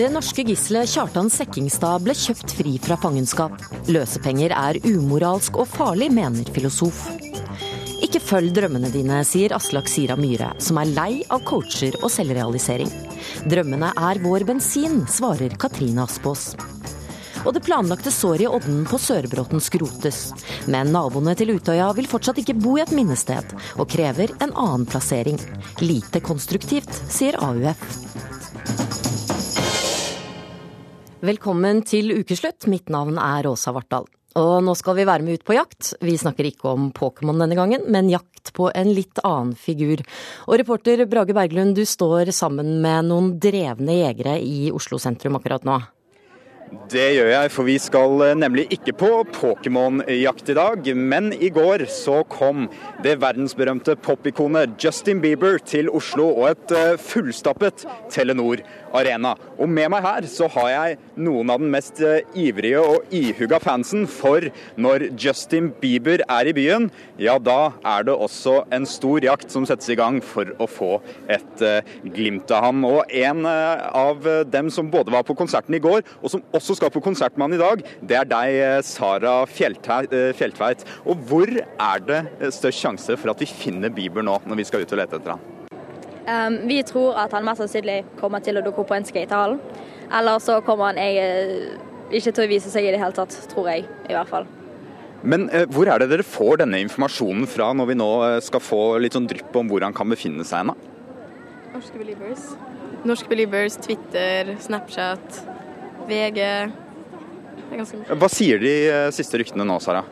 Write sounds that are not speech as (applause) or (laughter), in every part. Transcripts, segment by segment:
Det norske gisselet Kjartan Sekkingstad ble kjøpt fri fra fangenskap. Løsepenger er umoralsk og farlig, mener filosof. Ikke følg drømmene dine, sier Aslak Sira Myhre, som er lei av coacher og selvrealisering. Drømmene er vår bensin, svarer Katrine Aspås. Og det planlagte såret i Odden på Sørbråten skrotes. Men naboene til Utøya vil fortsatt ikke bo i et minnested, og krever en annen plassering. Lite konstruktivt, sier AUF. Velkommen til ukeslutt. Mitt navn er Åsa Vartdal. Og nå skal vi være med ut på jakt. Vi snakker ikke om Pokémon denne gangen, men jakt på en litt annen figur. Og reporter Brage Berglund, du står sammen med noen drevne jegere i Oslo sentrum akkurat nå. Det gjør jeg, for vi skal nemlig ikke på Pokémon-jakt i dag. Men i går så kom det verdensberømte popikonet Justin Bieber til Oslo og et fullstappet Telenor Arena. Og med meg her så har jeg noen av den mest ivrige og ihuga fansen. For når Justin Bieber er i byen, ja da er det også en stor jakt som settes i gang for å få et glimt av ham. Og en av dem som både var på konserten i går, og som også skal på konsert med han i dag, det er deg, Sara Fjeltveit. Og hvor er det størst sjanse for at vi finner Bieber nå, når vi skal ut og lete etter han? Um, vi tror at han mest sannsynlig kommer til å dukke opp på en skatehall. Eller så kommer han jeg, ikke til å vise seg i det hele tatt, tror jeg i hvert fall. Men eh, hvor er det dere får denne informasjonen fra når vi nå skal få litt sånn drypp om hvor han kan befinne seg hen? Norske Believers. Norske Believers, Twitter, Snapchat, VG. Det er ganske mye. Hva sier de siste ryktene nå, Sara?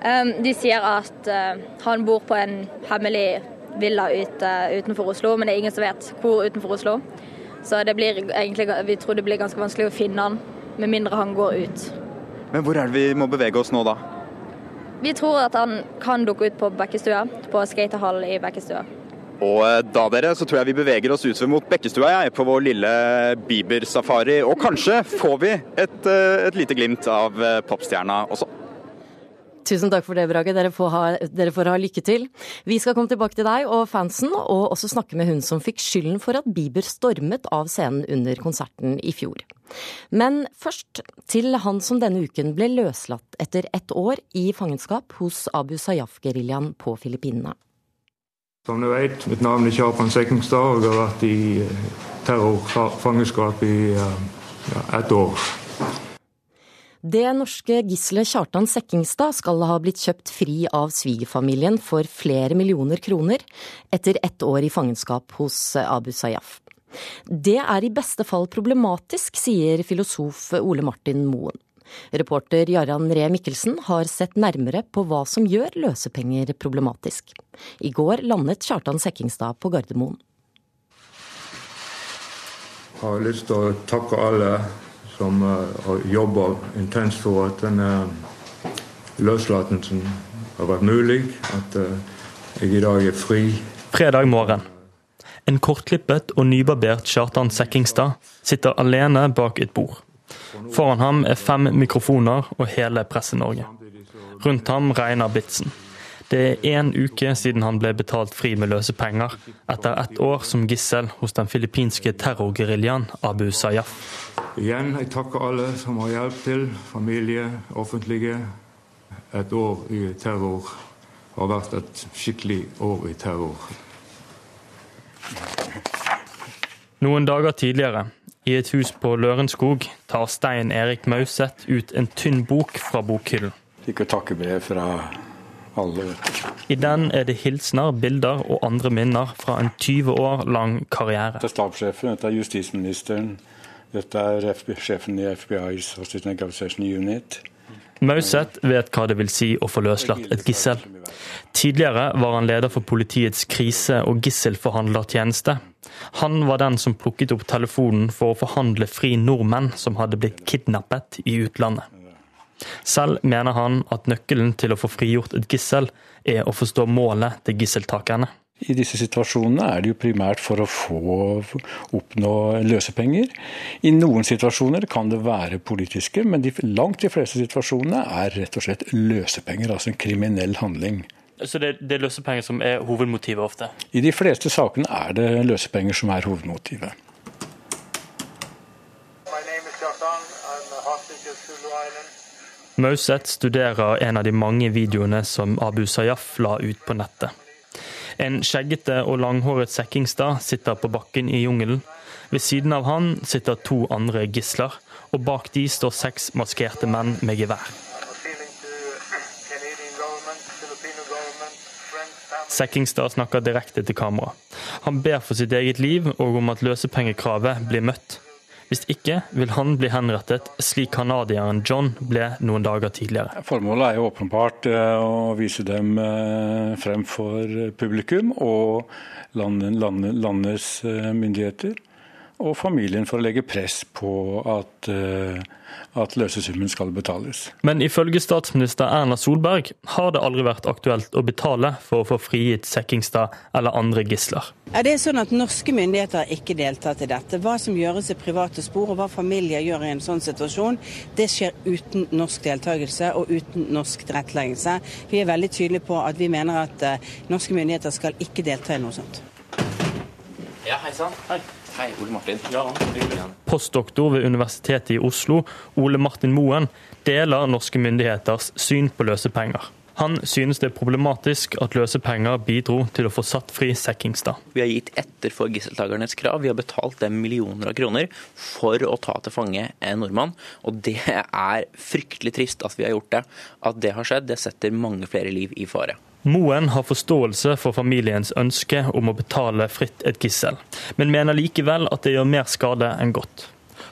Um, de sier at uh, han bor på en hemmelig villa ute, utenfor Oslo, men det er ingen som vet hvor utenfor Oslo. Så det blir egentlig, vi tror det blir ganske vanskelig å finne han, med mindre han går ut. Men hvor er det vi må bevege oss nå, da? Vi tror at han kan dukke ut på Bekkestua, på skatehall i Bekkestua. Og da dere, så tror jeg vi beveger oss utover mot Bekkestua jeg, på vår lille Bieber-safari. Og kanskje får vi et, et lite glimt av popstjerna også. Tusen takk for det, Brage. Dere får, ha, dere får, ha, lykke til. Vi skal komme tilbake til deg og fansen, og også snakke med hun som fikk skylden for at Bieber stormet av scenen under konserten i fjor. Men først til han som denne uken ble løslatt etter ett år i fangenskap hos Abu Sayyaf-geriljaen på Filippinene. Som du vet, mitt navn er Kjartan Sekkingstad, og jeg har vært i terrorfangenskap i ja, ett år. Det norske gisselet Kjartan Sekkingstad skal ha blitt kjøpt fri av svigerfamilien for flere millioner kroner etter ett år i fangenskap hos Abu Sayyaf. Det er i beste fall problematisk, sier filosof Ole Martin Moen. Reporter Jarand Ree Mikkelsen har sett nærmere på hva som gjør løsepenger problematisk. I går landet Kjartan Sekkingstad på Gardermoen. Jeg har lyst til å takke alle som har jobba intenst for at denne løslatelsen har vært mulig. At jeg i dag er fri. Fredag morgen. En kortklippet og nybarbert Kjartan Sekkingstad sitter alene bak et bord. Foran ham er fem mikrofoner og hele Presse-Norge. Rundt ham regner bitsen. Det er én uke siden han ble betalt fri med løse penger, etter ett år som gissel hos den filippinske terrorgeriljaen Abu Sayyaf. Igjen, jeg takker alle som har hjulpet til, familie, offentlige. Et år i terror har vært et skikkelig år i terror. Noen dager tidligere, i et hus på Lørenskog, tar Stein Erik Mauseth ut en tynn bok fra bokhyllen. Fikk et takkebrev fra alle. I den er det hilsener, bilder og andre minner fra en 20 år lang karriere. Dette er stabssjefen, dette er justisministeren, dette er sjefen i FBIs Assistant Negotiation Unit. Mauseth vet hva det vil si å få løslatt et gissel. Tidligere var han leder for politiets krise- og gisselforhandlertjeneste. Han var den som plukket opp telefonen for å forhandle fri nordmenn som hadde blitt kidnappet i utlandet. Selv mener han at nøkkelen til å få frigjort et gissel, er å forstå målet til gisseltakerne. I disse situasjonene er det jo primært for å få oppnå løsepenger. I noen situasjoner kan det være politiske, men de, langt de fleste situasjonene er rett og slett løsepenger, altså en kriminell handling. Så det, det er løsepenger som er hovedmotivet ofte? I de fleste sakene er det løsepenger som er hovedmotivet. Mauseth studerer en av de mange videoene som Abu Sayyaf la ut på nettet. En skjeggete og langhåret Sekkingstad sitter på bakken i jungelen. Ved siden av han sitter to andre gisler, og bak de står seks maskerte menn med gevær. Sekkingstad snakker direkte til kamera. Han ber for sitt eget liv og om at løsepengekravet blir møtt. Hvis ikke vil han bli henrettet, slik canadieren John ble noen dager tidligere. Formålet er jo åpenbart eh, å vise dem eh, frem for publikum og landets eh, myndigheter og familien for å legge press på at, uh, at løsesummen skal betales. Men ifølge statsminister Erna Solberg har det aldri vært aktuelt å betale for å få frigitt Sekkingstad eller andre gisler. Er det sånn at Norske myndigheter har ikke deltatt i dette. Hva som gjøres i private spor og hva familier gjør i en sånn situasjon, det skjer uten norsk deltakelse og uten norsk tilretteleggelse. Vi er veldig tydelige på at vi mener at uh, norske myndigheter skal ikke delta i noe sånt. Ja, hei sann. Hei. Hei, Ole Martin. Ja, Postdoktor ved Universitetet i Oslo, Ole Martin Moen, deler norske myndigheters syn på løsepenger. Han synes det er problematisk at løsepenger bidro til å få satt fri Sekkingstad. Vi har gitt etter for gisseltakernes krav. Vi har betalt dem millioner av kroner for å ta til fange en nordmann. Og det er fryktelig trist at vi har gjort det. At det har skjedd, det setter mange flere liv i fare. Moen har forståelse for familiens ønske om å betale fritt et gissel, men mener likevel at det gjør mer skade enn godt.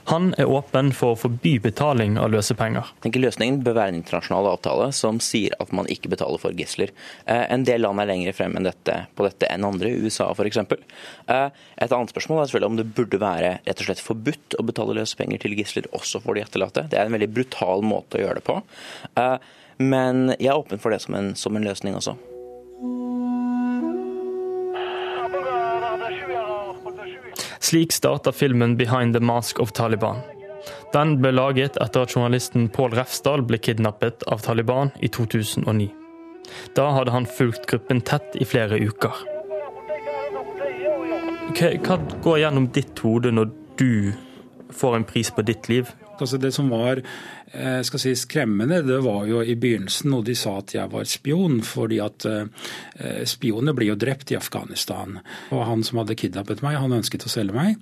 Han er åpen for å forby betaling av løsepenger. Jeg tenker Løsningen bør være en internasjonal avtale som sier at man ikke betaler for gisler. Eh, en del land er lenger frem enn dette, på dette enn andre, USA f.eks. Eh, et annet spørsmål er selvfølgelig om det burde være rett og slett forbudt å betale løsepenger til gisler også for de etterlatte. Det er en veldig brutal måte å gjøre det på. Men jeg er åpen for det som en, som en løsning også. Slik starta filmen 'Behind the Mask of Taliban'. Den ble laget etter at journalisten Pål Refsdal ble kidnappet av Taliban i 2009. Da hadde han fulgt gruppen tett i flere uker. Hva går gjennom ditt hode når du får en pris på ditt liv? Altså det som var skal si, skremmende, det var jo i begynnelsen når de sa at jeg var spion. fordi at eh, spioner blir jo drept i Afghanistan. Og han som hadde kidnappet meg, han ønsket å selge meg.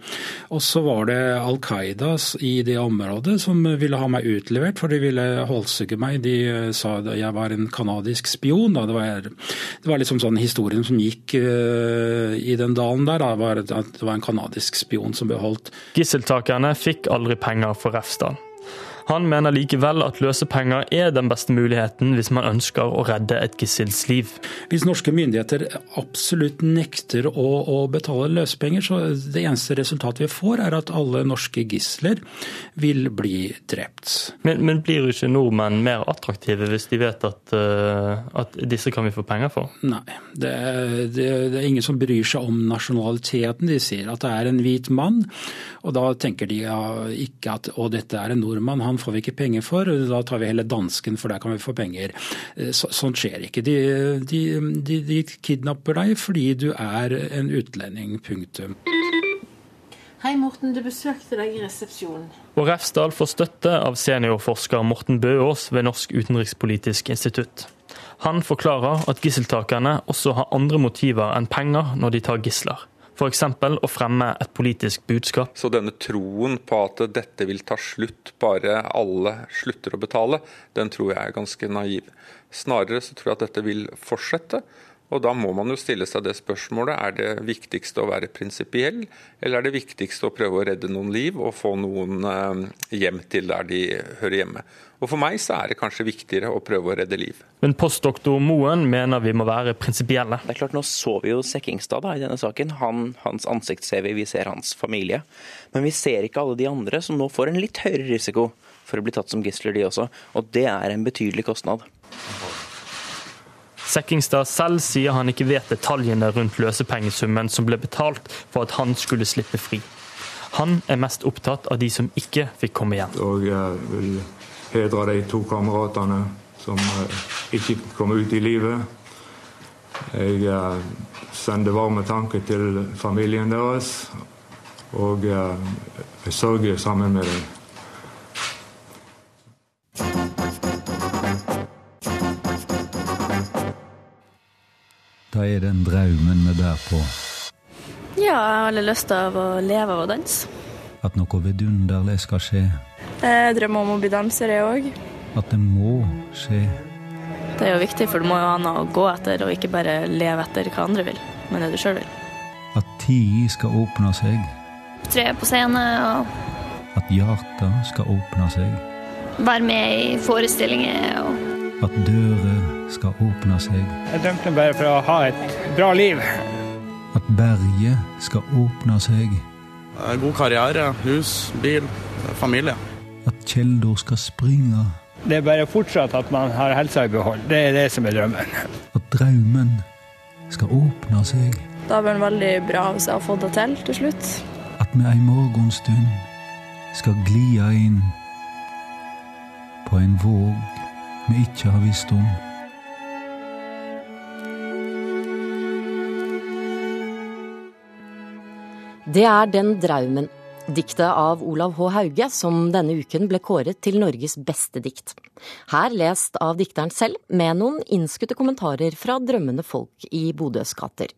Og så var det Al Qaida i det området som ville ha meg utlevert, for de ville halshugge meg. De eh, sa at jeg var en kanadisk spion. Det, var, det var liksom sånn historien som gikk i den dalen der, da, var at det var en kanadisk spion som ble holdt. Gisseltakerne fikk aldri penger for Refsdal. Han mener likevel at løsepenger er den beste muligheten hvis man ønsker å redde et gissels liv. Hvis norske myndigheter absolutt nekter å, å betale løsepenger, så det eneste resultatet vi får, er at alle norske gisler vil bli drept. Men, men blir ikke nordmenn mer attraktive hvis de vet at, uh, at disse kan vi få penger for? Nei, det, det, det er ingen som bryr seg om nasjonaliteten. De sier at det er en hvit mann, og da tenker de ja, ikke at å, dette er en nordmann. han får vi ikke penger for, da tar vi heller dansken, for der kan vi få penger. Eh, så, sånt skjer ikke. De, de, de, de kidnapper deg fordi du er en utlending. Punktum. Hei, Morten. Du besøkte deg i resepsjonen. Og Refsdal får støtte av seniorforsker Morten Bøås ved Norsk utenrikspolitisk institutt. Han forklarer at gisseltakerne også har andre motiver enn penger når de tar gisler. F.eks. å fremme et politisk budskap. Så denne troen på at dette vil ta slutt bare alle slutter å betale, den tror jeg er ganske naiv. Snarere så tror jeg at dette vil fortsette. Og da må man jo stille seg det spørsmålet er det viktigste å være prinsipiell, eller er det viktigste å prøve å redde noen liv og få noen eh, hjem til der de hører hjemme. Og For meg så er det kanskje viktigere å prøve å redde liv. Men postdoktor Moen mener vi må være prinsipielle. Det er klart, Nå så vi jo Sekkingstad da, i denne saken. Han, hans ansikt ser vi, vi ser hans familie. Men vi ser ikke alle de andre som nå får en litt høyere risiko for å bli tatt som gisler, de også. Og det er en betydelig kostnad. Sekkingstad selv sier han ikke vet detaljene rundt løsepengesummen som ble betalt for at han skulle slippe fri. Han er mest opptatt av de som ikke fikk komme hjem. Og jeg vil hedre de to kameratene som eh, ikke kom ut i livet. Jeg eh, sender varme tanker til familien deres, og eh, jeg sørger sammen med dem. Hva er den drømmen vi bærer på? Ja, jeg har veldig lyst til å leve av å danse. At noe vidunderlig skal skje? Jeg drømmer om å bli danser, jeg òg. At det må skje? Det er jo viktig, for du må jo ha noe å gå etter, og ikke bare leve etter hva andre vil, men det du sjøl vil. At tid skal åpne seg? Tre på scene og At hjertet skal åpne seg? være med i forestillinger og At dører skal åpne seg? Jeg dømte bare for å ha et bra liv. At berget skal åpne seg? God karriere, hus, bil, familie. At kjelder skal springe? Det er bare fortsatt at man har helsa i behold. Det er det som er drømmen. At drømmen skal åpne seg? Da blir det veldig bra hvis jeg har fått det til til slutt. At vi ei morgenstund skal glia inn på en våg vi ikke har visst om. Det er Den draumen, diktet av Olav H. Hauge, som denne uken ble kåret til Norges beste dikt. Her lest av dikteren selv, med noen innskutte kommentarer fra drømmende folk i Bodøs gater.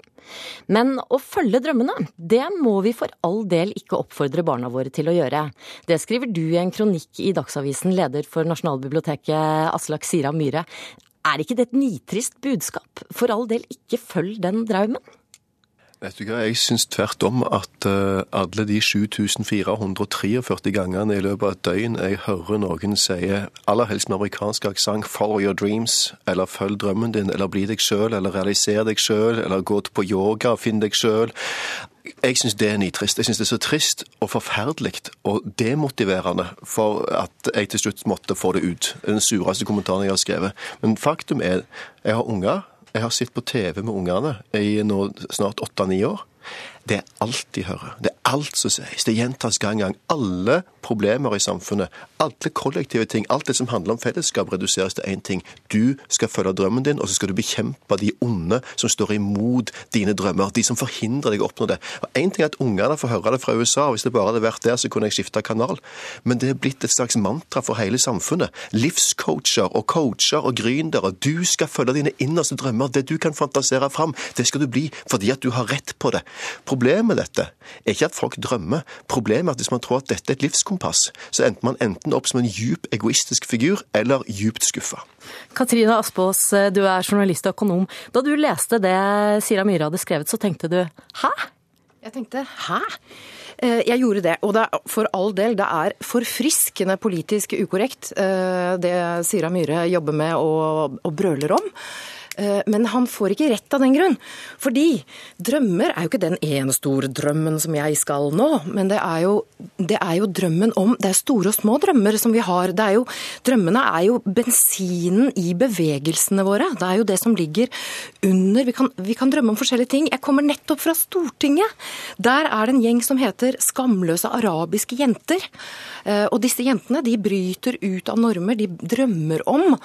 Men å følge drømmene, det må vi for all del ikke oppfordre barna våre til å gjøre. Det skriver du i en kronikk i Dagsavisen, leder for Nasjonalbiblioteket Aslak Sira Myhre. Er ikke det et nitrist budskap? For all del, ikke følg den draumen. Vet du hva, Jeg syns tvert om at uh, alle de 7443 gangene i løpet av et døgn jeg hører noen si, aller helst med amerikansk aksent, 'follow your dreams', eller 'følg drømmen din', eller 'bli deg sjøl', eller 'realiser deg sjøl', eller 'gå på yoga og finn deg sjøl'. Jeg syns det er nitrist. Jeg syns det er så trist og forferdelig og demotiverende for at jeg til slutt måtte få det ut. Den sureste kommentaren jeg har skrevet. Men faktum er, jeg har unger. Jeg har sittet på TV med ungene i nå snart åtte-ni år. Det er alt de hører. Det er alt som sies. Det gjentas gang gang. Alle problemer i samfunnet, alle kollektive ting, alt det som handler om fellesskap, reduseres til én ting. Du skal følge drømmen din, og så skal du bekjempe de onde som står imot dine drømmer. De som forhindrer deg å oppnå det. Og Én ting er at ungene får høre det fra USA, og hvis det bare hadde vært der, så kunne jeg skifta kanal. Men det er blitt et slags mantra for hele samfunnet. Livscoacher og coacher og gründere. Du skal følge dine innerste drømmer. Det du kan fantasere fram, det skal du bli fordi at du har rett på det. Problemet med dette er ikke at folk drømmer. Problemet er at hvis man tror at dette er et livskompass, så endte man enten opp som en djup egoistisk figur eller djupt skuffa. Katrine Aspaas, du er journalist og økonom. Da du leste det Sira Myhre hadde skrevet, så tenkte du hæ? Jeg tenkte hæ? Eh, Jeg gjorde det, og det er for all del, det er forfriskende politisk ukorrekt eh, det Sira Myhre jobber med og, og brøler om. Eh, Men han får ikke rett av den grunn. Fordi drømmer er jo ikke den ene store drømmen som jeg skal nå, men det er jo, det er jo drømmen om Det er store og små drømmer som vi har. Er jo, drømmene er jo bensinen i bevegelsene våre. Det er jo det som ligger under. Vi kan, vi kan drømme om forskjellige ting. Jeg kommer nettopp fra Stortinget. Der er det en gjeng som heter Skamløse arabiske jenter. Eh, Og disse jentene de bryter ut av normer. De drømmer om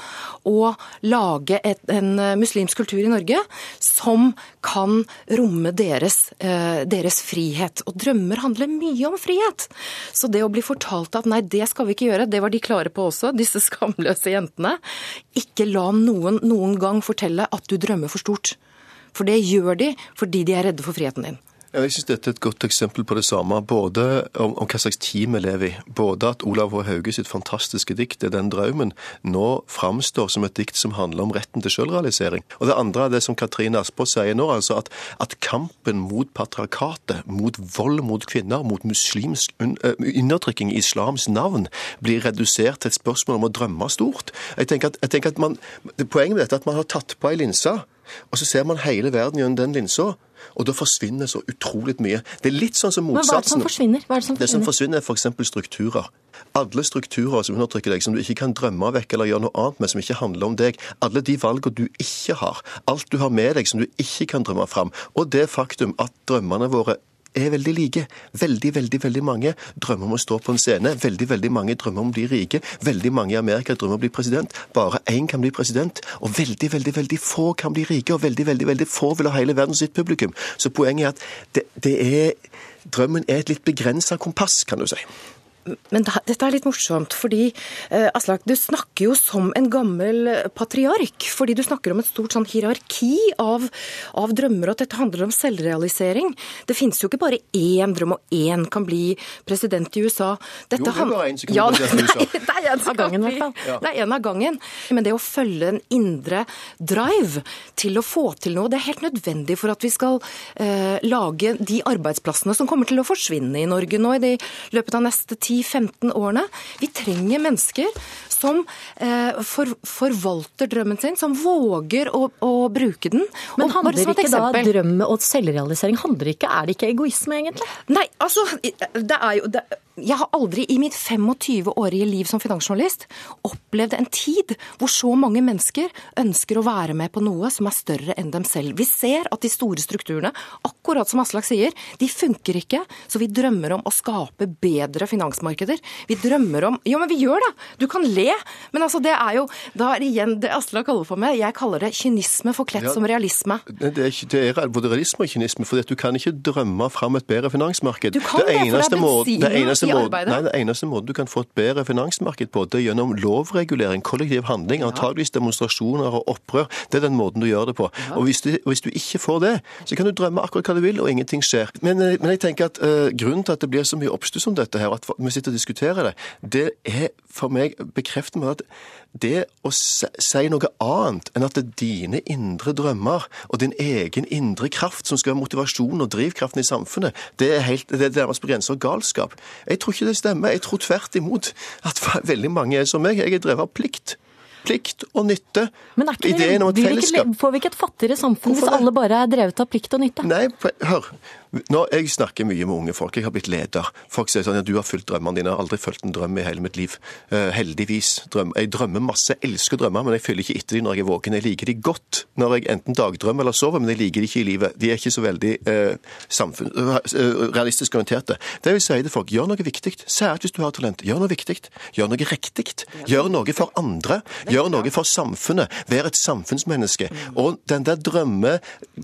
å lage et, en eh, muslimsk kultur i Norge som kan romme deres, eh, deres frihet. Og drømmer handler mye om frihet. Så det å bli fortalt at nei, det skal vi ikke gjøre, det var de klare på også, disse skamløse jentene. Ikke la noen noen gang fortelle at du drømmer for stort. For det gjør de fordi de er redde for friheten din. Jeg synes Dette er et godt eksempel på det samme, både om, om hva slags tid vi lever i. Både at Olav H. Hauge sitt fantastiske dikt, er den drømmen, nå framstår som et dikt som handler om retten til selvrealisering. Og det andre er det som Katrine Aspaas sier nå, altså at, at kampen mot patriarkatet, mot vold mot kvinner, mot muslimsk un- undertrykking i islams navn, blir redusert til et spørsmål om å drømme stort. Jeg tenker at, jeg tenker at man, Poenget med dette er at man har tatt på ei linse, og så ser man hele verden gjennom den linsa. Og da forsvinner så utrolig mye. Det er litt sånn som motsatsen. Men hva er det som forsvinner? Hva er det som Det som forsvinner? forsvinner, er f.eks. strukturer. Alle strukturer som undertrykker deg, som du ikke kan drømme vekk eller gjøre noe annet med, som ikke handler om deg. Alle de valgene du ikke har. Alt du har med deg som du ikke kan drømme fram. Og det faktum at drømmene våre er veldig like. Veldig, veldig veldig mange drømmer om å stå på en scene. Veldig veldig mange drømmer om å bli rike. Veldig mange i Amerika drømmer om å bli president. Bare én kan bli president. Og veldig veldig, veldig få kan bli rike, og veldig veldig, veldig få vil ha hele verden sitt publikum. Så poenget er at det, det er Drømmen er et litt begrensa kompass, kan du si. Men da, dette er litt morsomt, fordi eh, Aslak, du snakker jo som en gammel patriark. Fordi du snakker om et stort sånn hierarki av, av drømmer, og at dette handler om selvrealisering. Det finnes jo ikke bare én drøm, og én kan bli president i USA. Dette jo, det er bare én som kan ja, bli president i USA. (laughs) Nei, det er en av gangen, i hvert fall. Det er en av gangen. Men det å følge en indre drive til å få til noe, det er helt nødvendig for at vi skal eh, lage de arbeidsplassene som kommer til å forsvinne i Norge nå i de, løpet av neste 10-15 årene. Vi trenger mennesker som eh, for, forvalter drømmen sin, som våger å, å bruke den. Men Og handler ikke da drømme drøm og selvrealisering handler ikke, Er det ikke egoisme, egentlig? Nei, altså, det er jo det, Jeg har aldri i mitt 25-årige liv som finansjournalist opplevd en tid hvor så mange mennesker ønsker å være med på noe som er større enn dem selv. Vi ser at de store strukturene, akkurat som Aslak sier, de funker ikke. Så vi drømmer om å skape bedre finansmarkeder. Vi drømmer om Jo, men vi gjør det! Du kan le, men altså, det er jo Da er det igjen det Aslak kaller for meg. Jeg kaller det kynisme forkledd Ja. som realisme. Det er, det er både realisme og kynisme, for du kan ikke drømme fram et bedre finansmarked. Du kan det, for det er måten- det eneste i måten- Nei, den eneste måten du kan få et bedre finansmarked på, det er gjennom lovregulering, kollektiv handling, antageligvis demonstrasjoner og opprør. Det er den måten du gjør det på. Og hvis du, hvis du ikke får det, så kan du drømme akkurat hva du vil, og ingenting skjer. Men, eh, men jeg tenker at uh, grunnen til at det blir så mye oppstuss om dette her, at vi sitter og diskuterer det, det er for meg bekrefter meg at det å si, noe annet enn at det er dine indre drømmer og din egen indre kraft som skal være motivasjonen og drivkraften i samfunnet, det er, helt, det er nærmest på galskap. Jeg tror ikke det stemmer. Jeg tror tvert imot at (laughs) veldig mange er som meg. Jeg er drevet av plikt. Plikt og nytte. Men er ikke det, Ideen om et fellesskap. le- får vi ikke et fattigere samfunn Hvorfor hvis alle bare er drevet av plikt og nytte? Nei, hør. Nå, jeg snakker mye med unge folk. Jeg har blitt leder. Folk sier sånn at du har fulgt drømmene dine. Jeg har aldri fulgt en drøm i hele mitt liv. Uh, heldigvis. Drøm. Jeg drømmer masse. Jeg elsker drømmer, men jeg følger ikke etter dem når jeg er våken. Jeg liker de godt når jeg enten dagdrømmer eller sover, men jeg liker de ikke i livet. De er ikke så veldig uh, samfunn, uh, realistisk orienterte. Det vil si til folk, gjør noe viktig. Særlig hvis du har talent. Gjør noe viktig. Gjør noe riktig. Gjør noe for andre. Gjør noe for samfunnet. Vær et samfunnsmenneske. Og den der drømme,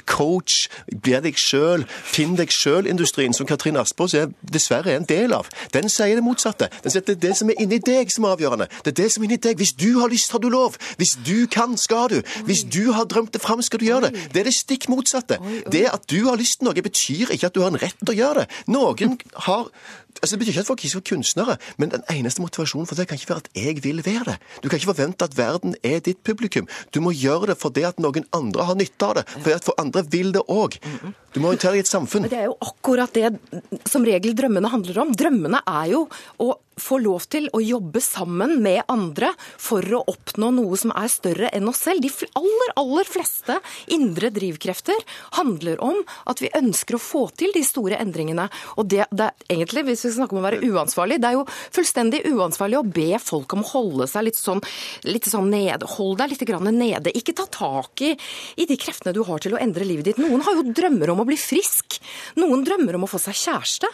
coach, bli deg sjøl, finn deg sjøl-industrien, som Katrine Aspaas er, dessverre er en del av, den sier det motsatte. Den sier at det er det som er inni deg som er avgjørende. Det er det som er inni deg. Hvis du har lyst, har du lov. Hvis du kan, skal du. Hvis du har drømt det fram, skal du gjøre det. Det er det stikk motsatte. Det at du har lyst til noe, betyr ikke at du har en rett til å gjøre det. Noen har Altså, Det betyr ikke at folk ikke skal være kunstnere, men den eneste motivasjonen for det kan ikke være at jeg vil være det. Du kan ikke forvente at verden er ditt publikum. Du må gjøre det fordi at noen andre har nytte av det. Fordi at for andre vil det òg. Du må orientere deg i et samfunn. Men det er jo akkurat det som regel drømmene handler om. Drømmene er jo å få lov til å jobbe sammen med andre for å oppnå noe som er større enn oss selv. De aller, aller fleste indre drivkrefter handler om at vi ønsker å få til de store endringene. Og det, det er egentlig, hvis vi snakker om å være uansvarlig, det er jo fullstendig uansvarlig å be folk om å holde seg litt sånn, litt sånn nede. Hold deg litt grann nede. Ikke ta tak i, i de kreftene du har til å endre livet ditt. Noen har jo drømmer om å bli frisk. Noen drømmer om å få seg kjæreste.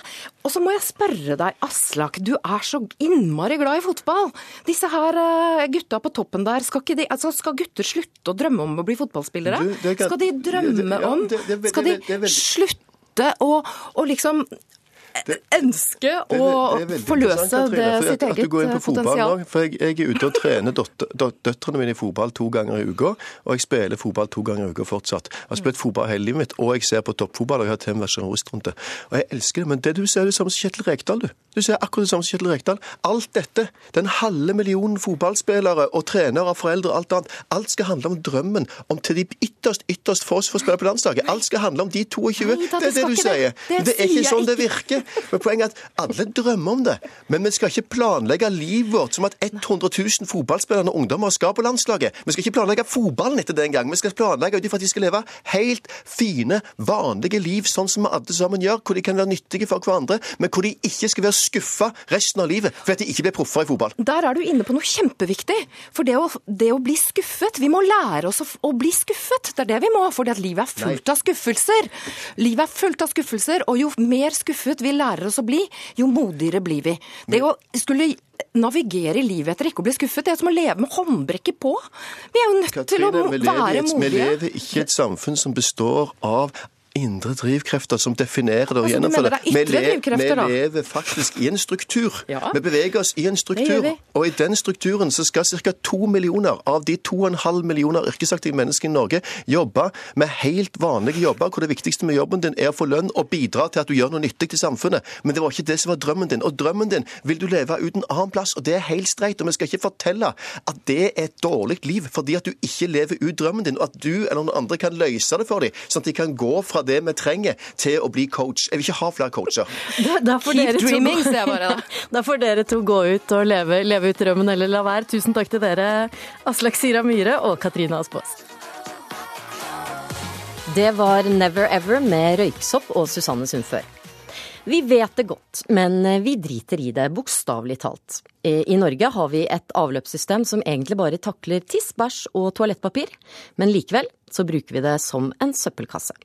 Og så må jeg spørre deg, Aslak, du er så innmari glad i fotball. Disse her eh, gutta på toppen der, skal, ikke de, altså skal gutter slutte å drømme om å bli fotballspillere? Du, du, Skal de drømme om Skal de er slutte å, å ønske å Det det forløse det, sitt eget sitt at, du går inn eh, på fotball potensial? nå, for jeg, jeg er ute og trener døt- dø- døtrene mine i fotball to ganger i uka, og jeg spiller fotball to ganger i uka fortsatt. Jeg har spilt fotball hele livet mitt, og jeg ser på toppfotball, og jeg har til og med journalist rundt det. Og jeg elsker det, men det du ser, er det samme som Kjetil Rekdal, du. Du ser akkurat det samme som Kjetil Rekdal. Alt dette, den halve millionen fotballspillere og trenere foreldre og alt annet, alt skal handle om drømmen om til de ytterst, ytterst få som får spille på landslaget. Alt skal handle om de 22. Nei da, det er det du sier. Det Det er ikke sånn det virker. Men poenget er at alle drømmer om det. Men vi skal ikke planlegge livet vårt som at 100 000 fotballspillende ungdommer skal på landslaget. Vi skal ikke planlegge fotballen etter det engang. Vi skal planlegge ut ifra at de skal leve helt fine, vanlige liv, sånn som vi alle sammen gjør, hvor de kan være nyttige for hverandre, men hvor de ikke skal være skuffa resten av livet for at de ikke blir proffer i fotball. Der er du inne på noe kjempeviktig. For det å, det å bli skuffet Vi må lære oss å, å bli skuffet. Det er det vi må. Fordi at livet er fullt av skuffelser. Livet er fullt av skuffelser, og jo mer skuffet vi lærer oss å bli, jo modigere blir vi. Det å skulle navigere i livet etter ikke å bli skuffet, det er som å leve med håndbrekket på. Vi er jo nødt til å Katrine, lever, i være modige. vi lever ikke i et samfunn som består av indre drivkrefter som definerer det og Altså, gjennomfører det Vi lever. Vi lever faktisk i en struktur. Ja. Vi beveger oss i en struktur. Og i den strukturen så skal ca. to millioner av de 2,5 millioner yrkesaktive mennesker i Norge jobbe med helt vanlige jobber, hvor det viktigste med jobben din er å få lønn og bidra til at du gjør noe nyttig til samfunnet. Men det var ikke det som var drømmen din. Og drømmen din vil du leve uten annen plass, og det er helt streit. Og vi skal ikke fortelle at det er et dårlig liv fordi at du ikke lever ut drømmen din, og at du eller noen andre kan løse det for dem, sånn at de kan gå fra det vi trenger, til å bli coach. Jeg vil ikke ha flere coacher. (laughs) Da, da får Keep dere dreaming, sier jeg bare da. (laughs) Da får dere to gå ut og leve, leve ut drømmen eller la være. Tusen takk til dere, Aslak Sira Myhre og Katrine Aspaas. Det var Never Ever med Røyksopp og Susanne Sundfør. Vi vet det godt, men vi driter i det, bokstavelig talt. Eh, I Norge har vi et avløpssystem som egentlig bare takler tiss, bæsj og toalettpapir, men likevel så bruker vi det som en søppelkasse.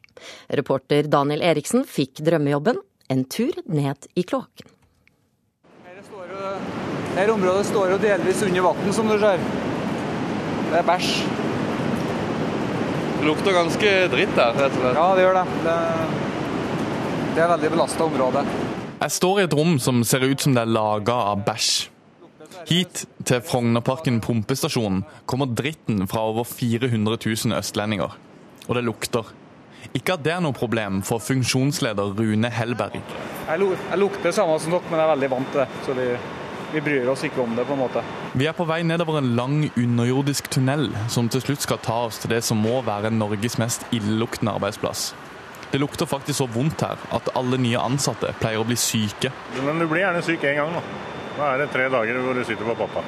Reporter Daniel Eriksen fikk drømmejobben, en tur ned i kloakken. Dette området står jo delvis under vann, som du ser. Det er bæsj. Det lukter ganske dritt der, rett og slett. Ja, det gjør det. Det, det er veldig belasta område. Jeg står i et rom som ser ut som det er laga av bæsj. Hit, til Frognerparken pumpestasjon, kommer dritten fra over 400 000 østlendinger. Og det lukter. Ikke at det er noe problem for funksjonsleder Rune Hellberg. Jeg, lu- jeg lukter samme som dere, men jeg er veldig vant til det. Så vi, vi bryr oss ikke om det, på en måte. Vi er på vei nedover en lang underjordisk tunnel som til slutt skal ta oss til det som må være Norges mest illeluktende arbeidsplass. Det lukter faktisk så vondt her at alle nye ansatte pleier å bli syke. Men du blir gjerne syk én gang, da. Da er det tre dager hvor du sitter på pappa.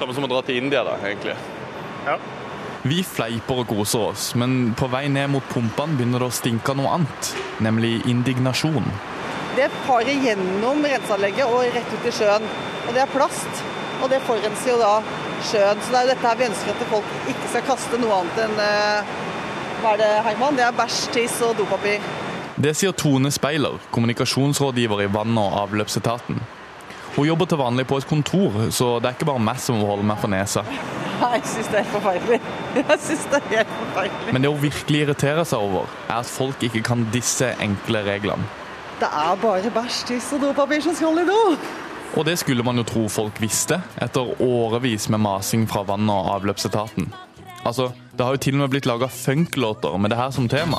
Samme som å dra til India, da, egentlig. Ja. Vi fleiper og koser oss, men på vei ned mot pumpene begynner det å stinke noe annet, nemlig indignasjon. Det farer gjennom renseanlegget og rett ut i sjøen. Og det er plast, og det forurenser jo da sjøen. Så det er jo dette her vi ønsker at folk ikke skal kaste noe annet enn eh, Hva er det, Herman? Det er bæsj, tiss og dopapir. Det sier Tone Speiler, kommunikasjonsrådgiver i vann- og avløpsetaten. Hun jobber til vanlig på et kontor, så det er ikke bare meg som må holde meg for nesa. Jeg syns det er forferdelig. Jeg syns det er helt forferdelig. Men det hun virkelig irriterer seg over, er at folk ikke kan disse enkle reglene. Det er bare bæsj, tiss og dopapir som skal i do. Og det skulle man jo tro folk visste, etter årevis med masing fra vann- og avløpsetaten. Altså, Det har jo til og med blitt laga funklåter med det her som tema.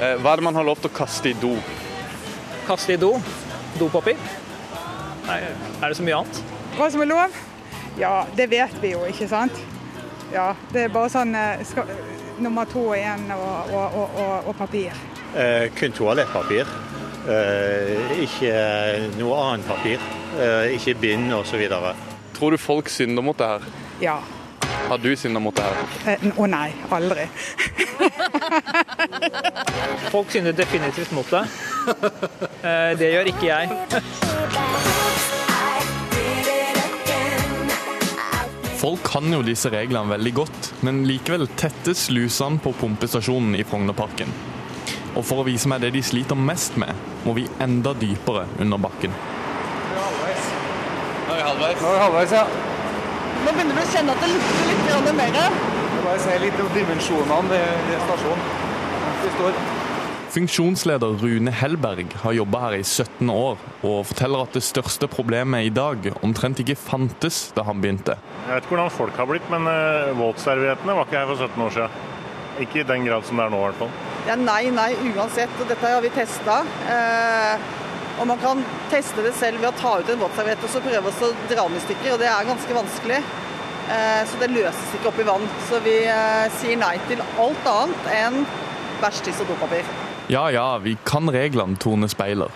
Eh, Hva er det man har lov til å kaste i do? Kaste i do. Dopapir. Nei, er det så mye annet? Hva som er lov? Ja, det vet vi jo, ikke sant? Ja, Det er bare sånn eh, skal, nummer to igjen og, og, og, og, og papir. Eh, kun toalettpapir. Eh, ikke noe annet papir. Eh, ikke bind osv. Tror du folk synder mot det her? Ja. Har du synda mot det her? Å Å nei, aldri. (laughs) Folk synder definitivt mot det. Eh, Det gjør ikke jeg. Folk kan jo disse reglene veldig godt, men likevel tettes slusene på pumpestasjonen i Frognerparken. Og for å vise meg det de sliter mest med, må vi enda dypere under bakken. Nå er vi halvveis. Nå er vi halvveis, ja. Nå begynner du å kjenne at det lukter litt mer. Bare se litt om dimensjonene ved ved stasjonen. Vi står. Funksjonsleder Rune Hellberg har jobba her i 17 år, og forteller at det største problemet i dag omtrent ikke fantes da han begynte. Jeg vet ikke hvordan folk har blitt, men uh, våtserviettene var ikke her for 17 år siden. Ikke i den grad som det er nå, i hvert fall. Ja, nei, nei, uansett. Og dette har vi testa. Eh, og man kan teste det selv ved å ta ut en våtserviett og så prøve å dra den i stykker, og det er ganske vanskelig. Eh, Så det løses ikke opp i vann. Så vi eh, sier nei til alt annet enn bæsj, tiss og dopapir. Ja ja, vi kan reglene, Tone Speiler.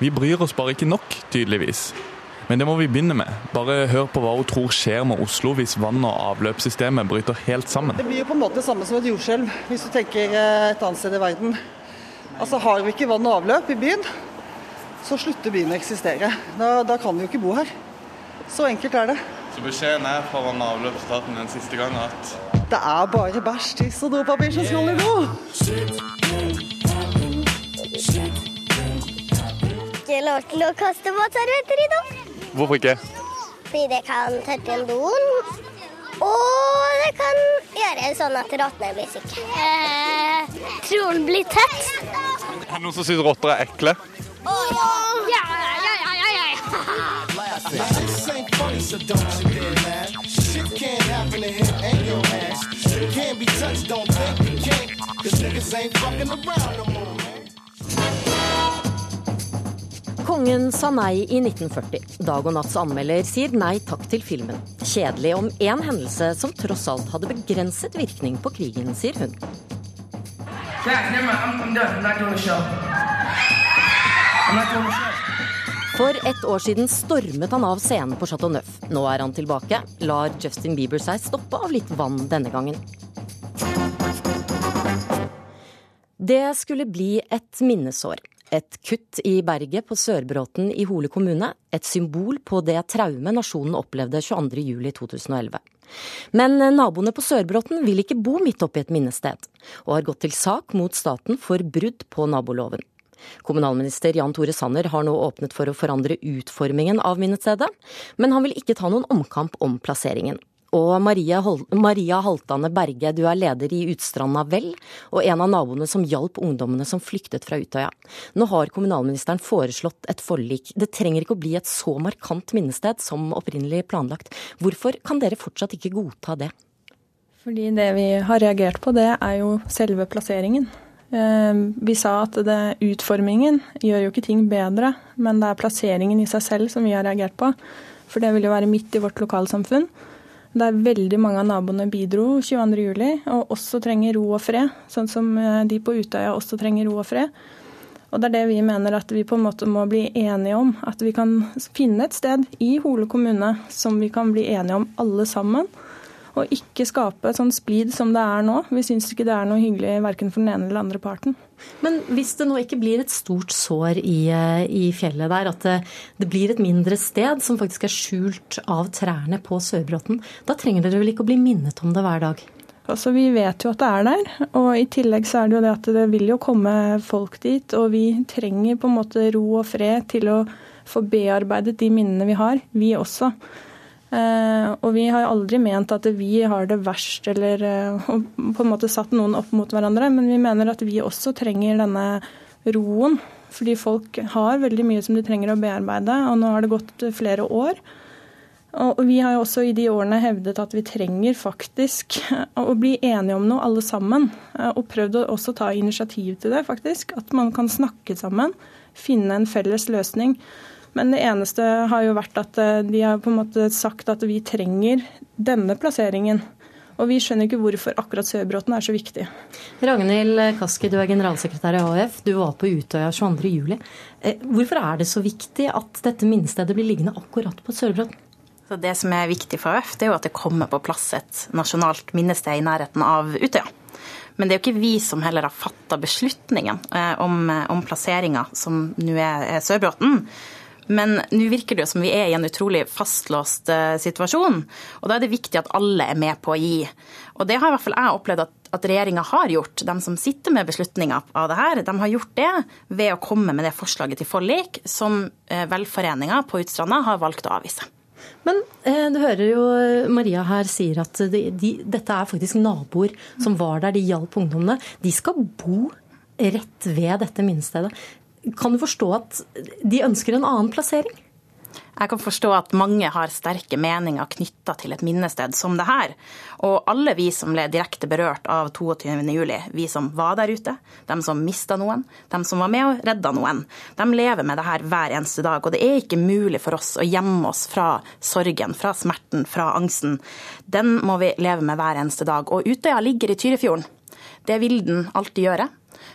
Vi bryr oss bare ikke nok, tydeligvis. Men det må vi begynne med. Bare hør på hva hun tror skjer med Oslo hvis vann- og avløpssystemet bryter helt sammen. Det blir jo på en måte det samme som et jordskjelv, hvis du tenker eh, et annet sted i verden. Altså Har vi ikke vann og avløp i byen, så slutter byen å eksistere. Da, da kan vi jo ikke bo her. Så enkelt er det. Så beskjeden er fra vann- og avløpsstaten den siste gang at Det er bare bæsj, tiss og dopapir som skal i do. Ikke lov til å kaste matservietter i do. Hvorfor ikke? Fordi det kan tørke en doen. Og det kan gjøre sånn at rottene blir syke. Eh, tror den blir tett. Er det noen som syns rotter er ekle? Å ja. Ja, ja, ja, ja, ja. Can't be touched, don't think you can't. Cause niggas ain't fucking around no more, Kongen sa nei i 1940. Dag og Natts anmelder sier nei takk til filmen. Kjedelig om én hendelse som tross alt hadde begrenset virkning på krigen, sier hun. For ett år siden stormet han av scenen på Chateau Neuf. Nå er han tilbake. Lar Justin Bieber seg stoppe av litt vann denne gangen. Det skulle bli et minnesår. Et kutt i berget på Sørbråten i Hole kommune. Et symbol på det traume nasjonen opplevde 22.07.2011. Men naboene på Sørbråten vil ikke bo midt oppi et minnested, og har gått til sak mot staten for brudd på naboloven. Kommunalminister Jan Tore Sanner har nå åpnet for å forandre utformingen av minnestedet, men han vil ikke ta noen omkamp om plasseringen. Og Maria, Hol Maria Haltane Berge, du er leder i Utstranda Vel, og en av naboene som hjalp ungdommene som flyktet fra Utøya. Nå har kommunalministeren foreslått et forlik. Det trenger ikke å bli et så markant minnested som opprinnelig planlagt. Hvorfor kan dere fortsatt ikke godta det? Fordi det vi har reagert på, det er jo selve plasseringen. Eh, Vi sa at det, utformingen gjør jo ikke ting bedre, men det er plasseringen i seg selv som vi har reagert på. For det vil jo være midt i vårt lokalsamfunn. Der veldig mange av naboene bidro 22.07, og også trenger ro og fred. Sånn som eh, de på Utøya også trenger ro og fred. Og det er det vi mener at vi på en måte må bli enige om. At vi kan finne et sted i Hole kommune som vi kan bli enige om alle sammen. Og ikke skape sånn splid som det er nå. Vi syns ikke det er noe hyggelig verken for den ene eller den andre parten. Men hvis det nå ikke blir et stort sår i, eh, i fjellet der, at det, det blir et mindre sted som faktisk er skjult av trærne på Sørbråten, da trenger dere vel ikke å bli minnet om det hver dag? Altså, Vi vet jo at det er der, og i tillegg så er det jo det at det vil jo komme folk dit. Og vi trenger på en måte ro og fred til å få bearbeidet de minnene vi har, vi også. Eh, og vi har aldri ment at vi har det verst eller eh, på en måte satt noen opp mot hverandre, men vi mener at vi også trenger denne roen. Fordi folk har veldig mye som de trenger å bearbeide, og nå har det gått flere år. Og vi har jo også i de årene hevdet at vi trenger faktisk å bli enige om noe alle sammen. eh, Og prøvd å også ta initiativ til det, faktisk. At man kan snakke sammen, finne en felles løsning. Men det eneste har jo vært at eh, de har på en måte sagt at vi trenger denne plasseringen. Og vi skjønner ikke hvorfor akkurat Sørbråten er så viktig. Ragnhild Kaski, du er generalsekretær i AUF. Du var på Utøya 22.07. Hvorfor er det så viktig at dette minnestedet blir liggende akkurat på Sørbråten? Så Det som er viktig for AUF, det er jo at det kommer på plass et nasjonalt minnested i nærheten av Utøya. Men det er jo ikke vi som heller har fatta beslutningen eh, om, om plasseringa, som nå er Sørbråten. Men nå virker det jo som vi er i en utrolig fastlåst eh, situasjon. Og da er det viktig at alle er med på å gi. Og det har i hvert fall jeg opplevd at, at regjeringa har gjort. De som sitter med beslutninga av det her, de har gjort det ved å komme med det forslaget til forlik som eh, velforeninga på Utstranda har valgt å avvise. Men eh, du hører jo Maria her sier at de, de, dette er faktisk naboer som var der, de hjalp ungdommene. De skal bo rett ved dette minnestedet. Kan du forstå at de ønsker en annen plassering? Jeg kan forstå at mange har sterke meninger knytta til et minnested som det her. Og alle vi som ble direkte berørt av 22.07, vi som var der ute, de som mista noen, de som var med og redda noen, de lever med det her hver eneste dag. Og det er ikke mulig for oss å gjemme oss fra sorgen, fra smerten, fra angsten. Den må vi leve med hver eneste dag. Og Utøya ligger i Tyrifjorden. Det vil den alltid gjøre.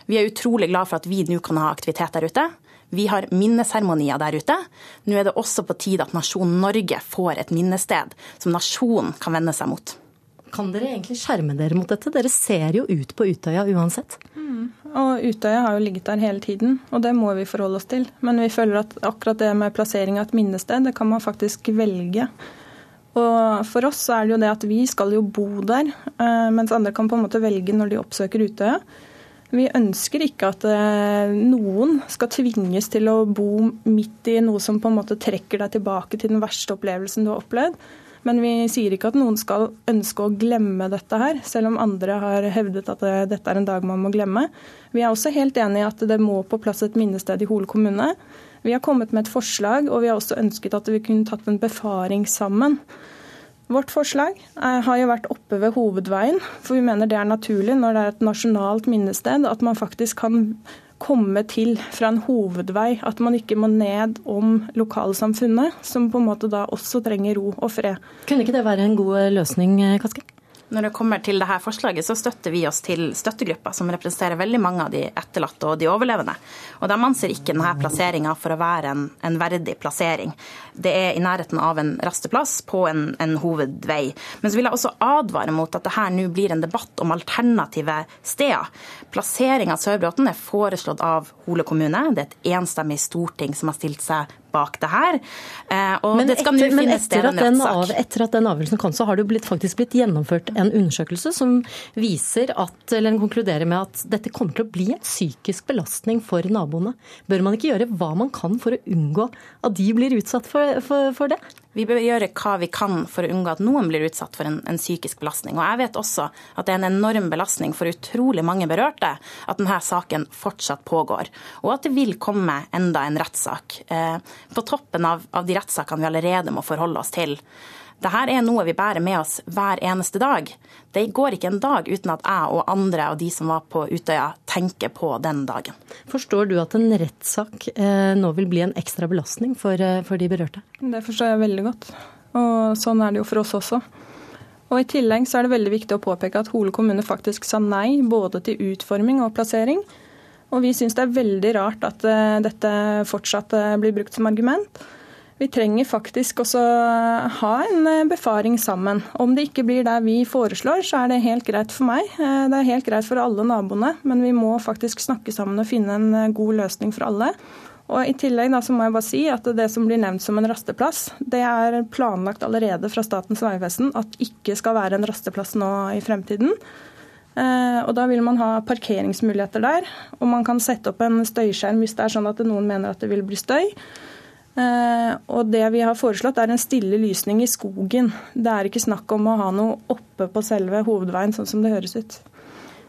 Vi er utrolig glad for at vi nå kan ha aktivitet der ute. Vi har minneseremonier der ute. Nå er det også på tide at nasjonen Norge får et minnested som nasjonen kan vende seg mot. Kan dere egentlig skjerme dere mot dette? Dere ser jo ut på Utøya uansett. Mm. Og Utøya har jo ligget der hele tiden, og det må vi forholde oss til. Men vi føler at akkurat det med plassering av et minnested, det kan man faktisk velge. Og For oss så er det jo det at vi skal jo bo der, eh, mens andre kan på en måte velge når de oppsøker Utøya. Vi ønsker ikke at eh, noen skal tvinges til å bo midt i noe som på en måte trekker deg tilbake til den verste opplevelsen du har opplevd. Men vi sier ikke at noen skal ønske å glemme dette her, selv om andre har hevdet at eh, dette er en dag man må glemme. Vi er også helt enig i at det må på plass et minnested i Hole kommune. Vi har kommet med et forslag, og vi har også ønsket at vi kunne tatt en befaring sammen. Vårt forslag har jo vært oppe ved hovedveien, for vi mener det er naturlig når det er et nasjonalt minnested at man faktisk kan komme til fra en hovedvei. At man ikke må ned om lokalsamfunnet, som på en måte da også trenger ro og fred. Kunne ikke det være en god løsning, Kaski? Når det kommer til dette forslaget, så støtter vi oss til støttegruppa, som representerer veldig mange av de etterlatte og de overlevende. Og De anser ikke denne plasseringa for å være en, en, verdig plassering. Det er i nærheten av en rasteplass på en, en hovedvei. Men så vil jeg også advare mot at dette nå blir en debatt om alternative steder. Plassering av Sørbråten er foreslått av Hole kommune. Det er et enstemmig storting som har stilt seg bak det her. Eh, og men det skal nå men finnes etter en rettssak. av, etter at den avgjørelsen kom, så har det blitt, faktisk blitt gjennomført en undersøkelse som viser at, eller den konkluderer med at dette kommer til å bli en psykisk belastning for naboene. Bør man ikke gjøre hva man kan for å unngå at de blir utsatt for, for, for det? Vi bør gjøre hva vi kan for å unngå at noen blir utsatt for en, en, psykisk belastning. Og jeg vet også at det er en enorm belastning for utrolig mange berørte at denne saken fortsatt pågår. Og at det vil komme enda en rettssak. Eh, på toppen av, av de rettssakene vi allerede må forholde oss til. Dette er noe vi bærer med oss hver eneste dag. Det går ikke en dag uten at jeg og andre av de som var på Utøya, tenker på den dagen. Forstår du at en rettssak eh, nå vil bli en ekstra belastning for, eh, for de berørte? Det forstår jeg veldig godt. Og sånn er det jo for oss også. Og I tillegg så er det veldig viktig å påpeke at Hole kommune faktisk sa nei både til utforming og plassering. Og vi syns det er veldig rart at uh, dette fortsatt blir brukt som argument. Vi trenger faktisk også ha en uh, befaring sammen. Om det ikke blir der vi foreslår, så er det helt greit for meg. Det er helt greit for alle naboene, men vi må faktisk snakke sammen og finne en god løsning for alle. Og I tillegg da, så må jeg bare si at det som blir nevnt som en rasteplass, det er planlagt allerede fra Statens vegvesen at ikke skal være en rasteplass nå i fremtiden. Eh, og Da vil man ha parkeringsmuligheter der, og man kan sette opp en støyskjerm hvis det er sånn at noen mener at det vil bli støy. Eh, og Det vi har foreslått er en stille lysning i skogen. Det er ikke snakk om å ha noe oppe på selve hovedveien, sånn som det høres ut.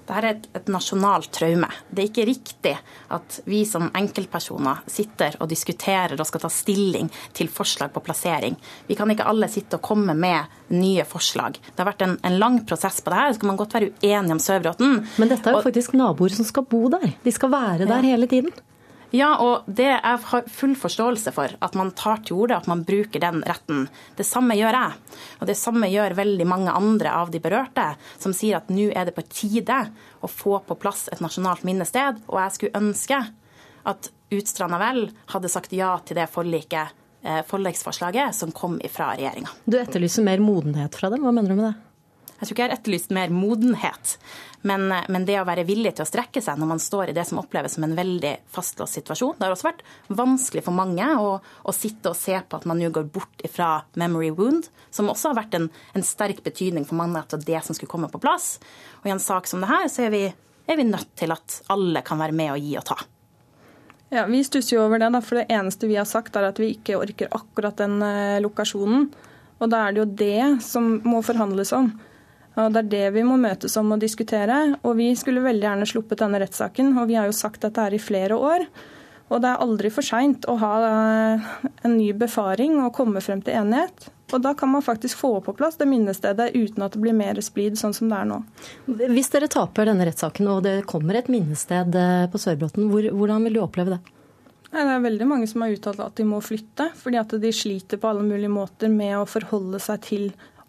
Dette er et, et, nasjonalt traume. Det er ikke riktig at vi som enkeltpersoner sitter og diskuterer og skal ta stilling til forslag på plassering. Vi kan ikke alle sitte og komme med nye forslag. Det har vært en, en lang prosess på det her. Så kan man godt være uenig om Sørbråten. Men dette er jo og, faktisk naboer som skal bo der. De skal være der ja. hele tiden. Ja, og det jeg har full forståelse for, at man tar til orde, at man bruker den retten. Det samme gjør jeg. Og det samme gjør veldig mange andre av de berørte, som sier at nå er det på tide å få på plass et nasjonalt minnested. Og jeg skulle ønske at Utstranda vel hadde sagt ja til det forliket, eh, forliksforslaget som kom fra regjeringa. Du etterlyser mer modenhet fra dem. Hva mener du med det? Jeg tror ikke jeg har etterlyst mer modenhet, men, men, det å være villig til å strekke seg når man står i det som oppleves som en veldig fastlåst situasjon. Det har også vært vanskelig for mange å, å sitte og se på at man nå går bort fra memory wound, som også har vært en, en sterk betydning for mange at det som skulle komme på plass. Og i en sak som det her, så er vi, er vi nødt til at alle kan være med og gi og ta. Ja, Vi stusser jo over det, da, for det eneste vi har sagt er at vi ikke orker akkurat den eh, lokasjonen. Og da er det jo det som må forhandles om. Og Det er det vi må møtes om og diskutere. Og Vi skulle veldig gjerne sluppet denne rettssaken, og vi har jo sagt dette her i flere år. Og det er aldri for seint å ha eh, en ny befaring og komme frem til enighet. Og da kan man faktisk få på plass det minnestedet uten at det blir mer splid, sånn som det er nå. Hvis dere taper denne rettssaken og det kommer et minnested eh, på Sørbråten, hvor, hvordan vil du oppleve det? Det er veldig mange som har uttalt at de må flytte, fordi at de sliter på alle mulige måter med å forholde seg til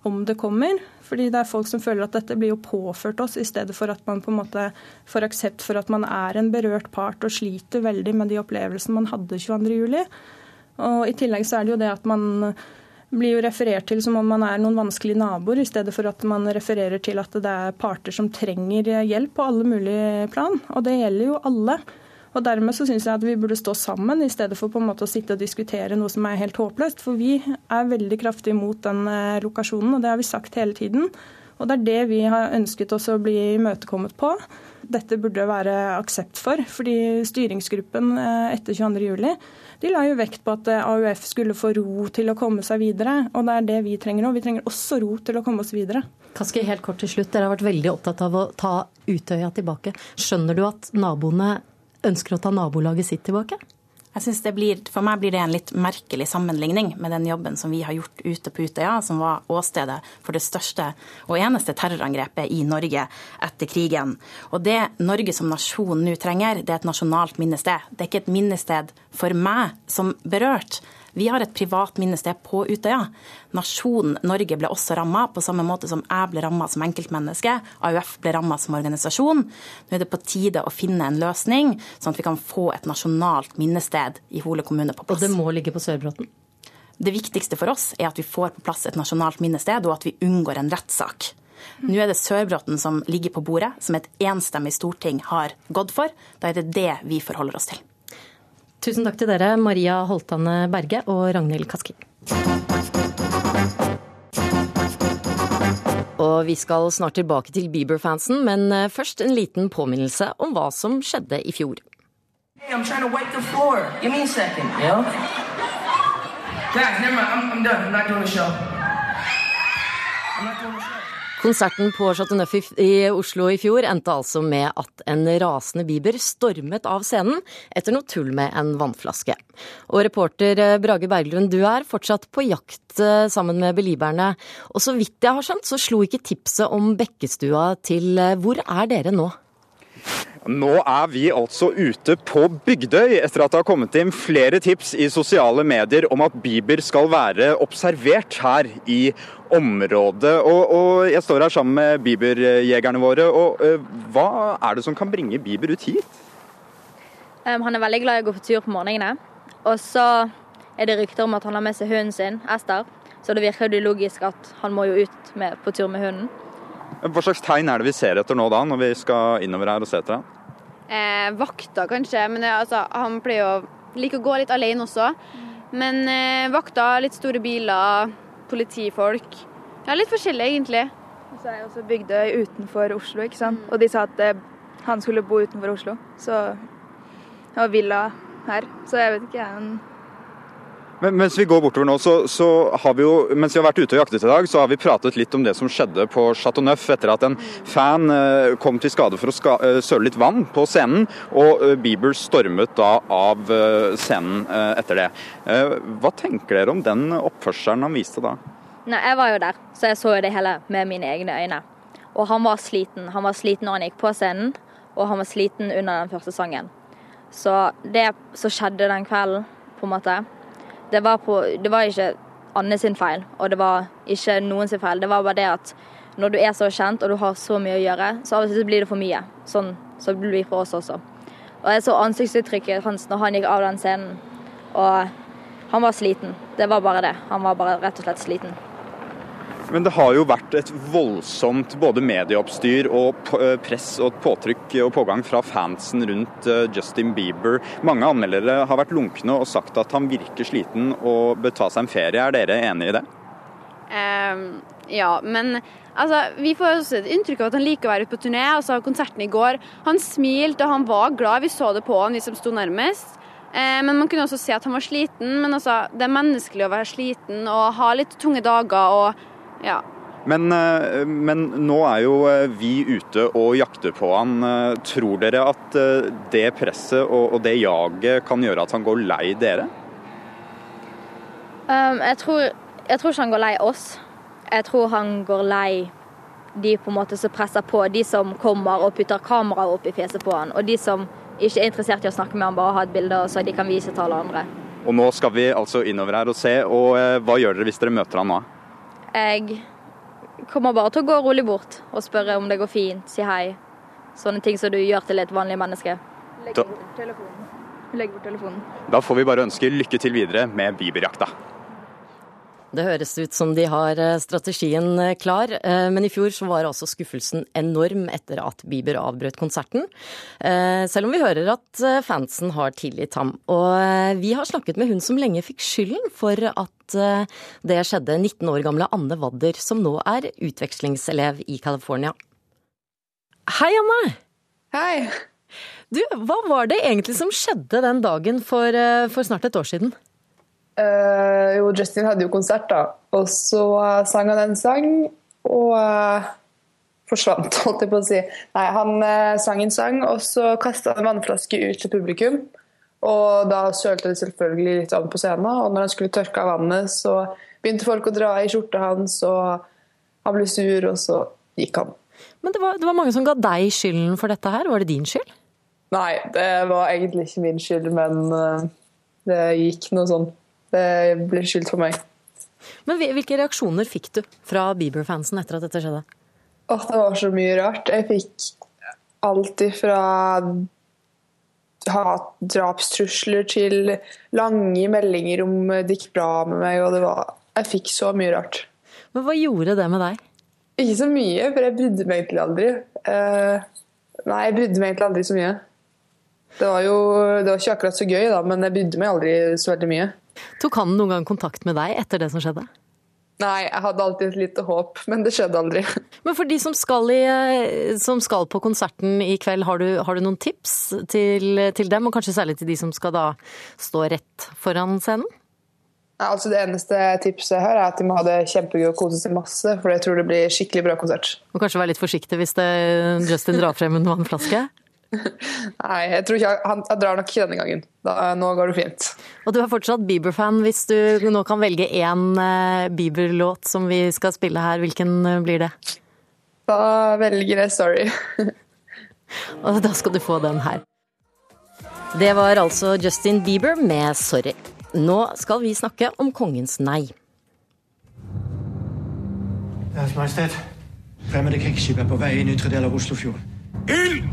om det kommer. Fordi det er folk som føler at dette blir jo påført oss, i stedet for at man på en måte får aksept for at man er en berørt part og sliter veldig med de opplevelsene man hadde 22.07. Og I tillegg så er det jo det at man blir jo referert til som om man er noen vanskelige naboer, i stedet for at man refererer til at det er parter som trenger hjelp på alle mulige plan. Og det gjelder jo alle. Og Dermed så syns jeg at vi burde stå sammen, i stedet for på en måte å sitte og diskutere noe som er helt håpløst. For vi er veldig kraftig imot den eh, lokasjonen, og det har vi sagt hele tiden. Og det er det vi har ønsket oss å bli imøtekommet på. Dette burde være aksept for, fordi styringsgruppen eh, etter 22.07 de la jo vekt på at eh, AUF skulle få ro til å komme seg videre. Og det er det vi trenger nå. Vi trenger også ro til å komme oss videre. Kaski, helt kort til slutt. Dere har vært veldig opptatt av å ta Utøya tilbake. Skjønner du at naboene ønsker å ta nabolaget sitt tilbake? Jeg synes det blir, For meg blir det en litt merkelig sammenligning med den jobben som vi har gjort ute på Utøya, som var åstedet for det største og eneste terrorangrepet i Norge etter krigen. Og Det Norge som nasjon nå trenger, det er et nasjonalt minnested. Det er ikke et minnested for meg som berørt. Vi har et privat minnested på Utøya. Nasjonen Norge ble også ramma, på samme måte som jeg ble ramma som enkeltmenneske. AUF ble ramma som organisasjon. Nå er det på tide å finne en løsning, sånn at vi kan få et nasjonalt minnested i Hole kommune på plass. Og det må ligge på Sørbråten? Det viktigste for oss er at vi får på plass et nasjonalt minnested, og at vi unngår en rettssak. Nå er det Sørbråten som ligger på bordet, som et enstemmig storting har gått for. Da er det det vi forholder oss til. Tusen takk til dere, Maria Holtane Berge og Ragnhild Kaski. Og vi skal snart tilbake til Bieber-fansen, men eh, først en liten påminnelse om hva som skjedde i fjor. Hey, I'm trying to wipe the floor. Give me a second, yo. Guys, never mind. I'm, I'm done. I'm not doing the show. I'm not doing the. Konserten på Chateau Neuf i Oslo i fjor endte altså med at en rasende Bieber stormet av scenen etter noe tull med en vannflaske. Og reporter eh, Brage Berglund, du er fortsatt på jakt eh, sammen med beliberne. Og så vidt jeg har skjønt, så slo ikke tipset om Bekkestua til. Eh, hvor er dere nå? Nå er vi altså ute på Bygdøy, etter at det har kommet inn flere tips i sosiale medier om at Bieber skal være observert her i området. Og, og jeg står her sammen med Bieber-jegerne våre. og uh, Hva er det som kan bringe Bieber ut hit? Um, han er veldig glad i å gå på tur på morgenene. Og så er det rykter om at han har med seg hunden sin, Ester. Så det virker jo logisk at han må jo ut med, på tur med hunden. Hva slags tegn er det vi ser etter nå da, når vi skal innover her og se etter ham? Eh, vakter, kanskje, men det, altså, han pleier å like å gå litt alene også. Men eh, vakter, litt store biler, politifolk. Ja, litt forskjellig egentlig. Og så er jeg også Bygdøy utenfor Oslo, ikke sant. Og de sa at eh, han skulle bo utenfor Oslo. Så Og villa her. Så jeg vet ikke, jeg. Men mens vi går bortover nå, så, så, har vi jo, mens vi har vært ute og jaktet i dag, så har vi pratet litt om det som skjedde på Chateau Neuf etter at en fan eh, kom til skade for å ska, eh, søle litt vann på scenen, og eh, Bieber stormet da av scenen etter det. Hva tenker dere om den oppførselen han viste da? Nei, Jeg var jo der, så jeg så det hele med mine egne øyne. Og han var sliten. Han var sliten når han gikk på scenen, og han var sliten under den første sangen. Så det som skjedde den kvelden, på en måte det var, på, det var ikke Anne sin feil, og det var ikke noen sin feil. Det var bare det at når du er så kjent og du har så mye å gjøre, så av og til blir det for mye. Sånn så det blir for oss også. Og jeg så ansiktsuttrykket hans når han gikk av den scenen, og han var sliten. Det var bare det. Han var bare rett og slett sliten. Men det har jo vært et voldsomt både medieoppstyr og eh, press og påtrykk og pågang fra fansen rundt eh, Justin Bieber. Mange anmeldere har vært lunkne og sagt at han virker sliten og bør ta seg en ferie. Er dere enig i det? Um, ja, men altså, vi får også et inntrykk av at han liker å være ute på turné. Altså, konserten i går, Han smilte og han var glad. Vi så det på han, vi som sto nærmest. Eh, men man kunne også se at han var sliten. Men altså, det er menneskelig å være sliten og ha litt tunge dager. og ja. Men, eh, men nå er jo eh, vi ute og jakter på han. Eh, Tror dere at det presset og, det jaget kan gjøre at han går lei dere? Um, jeg, tror, jeg tror ikke han går lei oss. Jeg tror han går lei de på en måte som presser på, de som kommer og putter kamera opp i fjeset på han, og de som ikke er interessert i å snakke med han, bare ha et bilde så de kan vise til alle andre. Og nå skal vi altså innover her og se, og hva gjør dere hvis dere møter han nå? Jeg kommer bare til å gå rolig bort og spørre om det går fint, si hei. Sånne ting som du gjør til et vanlig menneske. Da, Legg bort telefonen. da får vi bare ønske lykke til videre med Bieberjakta. Det høres ut som de har eh, strategien eh, klar, eh, men i fjor så var altså skuffelsen enorm etter at Bieber avbrøt konserten. Selv om vi hører at fansen har tilgitt ham. Og vi har snakket med hun som lenge fikk skylden for at det skjedde, 19 år gamle Anne Wadder, som nå er utvekslingselev i California. Hei, Anne! Hei! Du, hva var det egentlig som skjedde den dagen for, for snart et år siden? Eh, jo, Justin hadde jo konsert, da. Og så uh, sang han en sang, og uh, forsvant, (laughs) holdt jeg på å si. Nei, han sang en sang, og så kasta han en vannflaske ut til publikum. Og da sølte det selvfølgelig litt vann på scenen, og når han skulle tørke av vannet, så begynte folk å dra i skjorta hans, og han ble sur, og så gikk han. Men det var, det var mange som ga deg skylden for dette her. Var det din skyld? Nei, det var egentlig ikke min skyld, men det gikk noe sånn. Det ble skyldt for meg. Men hvilke reaksjoner fikk du fra Bieber-fansen etter at dette skjedde? Åh, det var så mye rart. Jeg fikk alt ifra drapstrusler til lange meldinger om det gikk bra med meg, og det var Jeg fikk så mye rart. Men hva gjorde det med deg? Ikke så mye, for jeg brydde meg egentlig aldri. Eh, nei, jeg brydde meg egentlig aldri så mye. Det var jo det var ikke akkurat så gøy, da, men jeg brydde meg aldri så veldig mye. Tok han noen gang kontakt med deg etter det som skjedde? Nei, jeg hadde alltid et lite håp, men det skjedde aldri. (laughs) Men for de som skal, i, som skal på konserten i kveld, har du, har du noen tips til, til dem? Og kanskje særlig til de som skal da stå rett foran scenen? Nei, altså Det eneste tipset jeg har, er at de må ha det kjempegøy og kose seg masse, for jeg tror det blir skikkelig bra konsert. Og kanskje være litt forsiktig hvis det, Justin drar frem en vannflaske? (laughs) Nei, jeg tror ikke han, jeg drar nok ikke denne gangen. Da, nå går det fint. Og du er fortsatt Bieber-fan. Hvis du nå kan velge én eh, Bieber-låt som vi skal spille her, hvilken eh, blir det? Da velger jeg Sorry. (laughs) Og da skal du få den her. Det var altså Justin Bieber med Sorry. Nå skal vi snakke om kongens nei. Deres Majestet. Fremmede krigsskip er på vei inn i ytre del av Oslofjorden. Ild!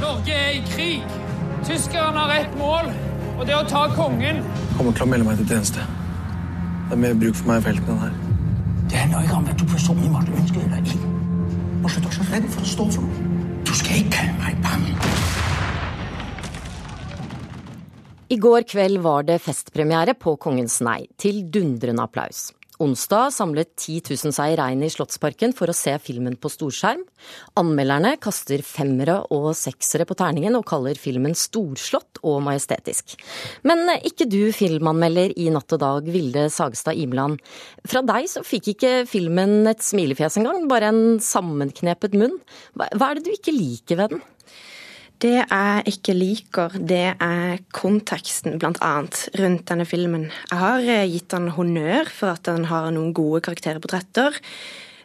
Norge er i krig. Tyskerne har ett mål, og det er å ta kongen. Kommer til å melde meg til tjeneste. Det er mer bruk for meg i felten enn her. Det handler ikke om for så mye du ønsker deg inn. Og slutt å så redd for å stå for noe. Du skal ikke meg bange. I går kveld var det festpremiere på Kongens nei, til dundrende applaus. Onsdag samlet 10 000 seg i regnet i Slottsparken for å se filmen på storskjerm. Anmelderne kaster femmere og seksere på terningen og kaller filmen storslått og majestetisk. Men ikke du, filmanmelder i Natt og Dag, Vilde Sagstad Imland. Fra deg så fikk ikke filmen et smilefjes engang, bare en sammenknepet munn. Hva er det du ikke liker ved den? Det jeg ikke liker, det er konteksten, annet, rundt denne filmen. Jeg har eh, gitt den honnør for at den har noen gode karakterportretter.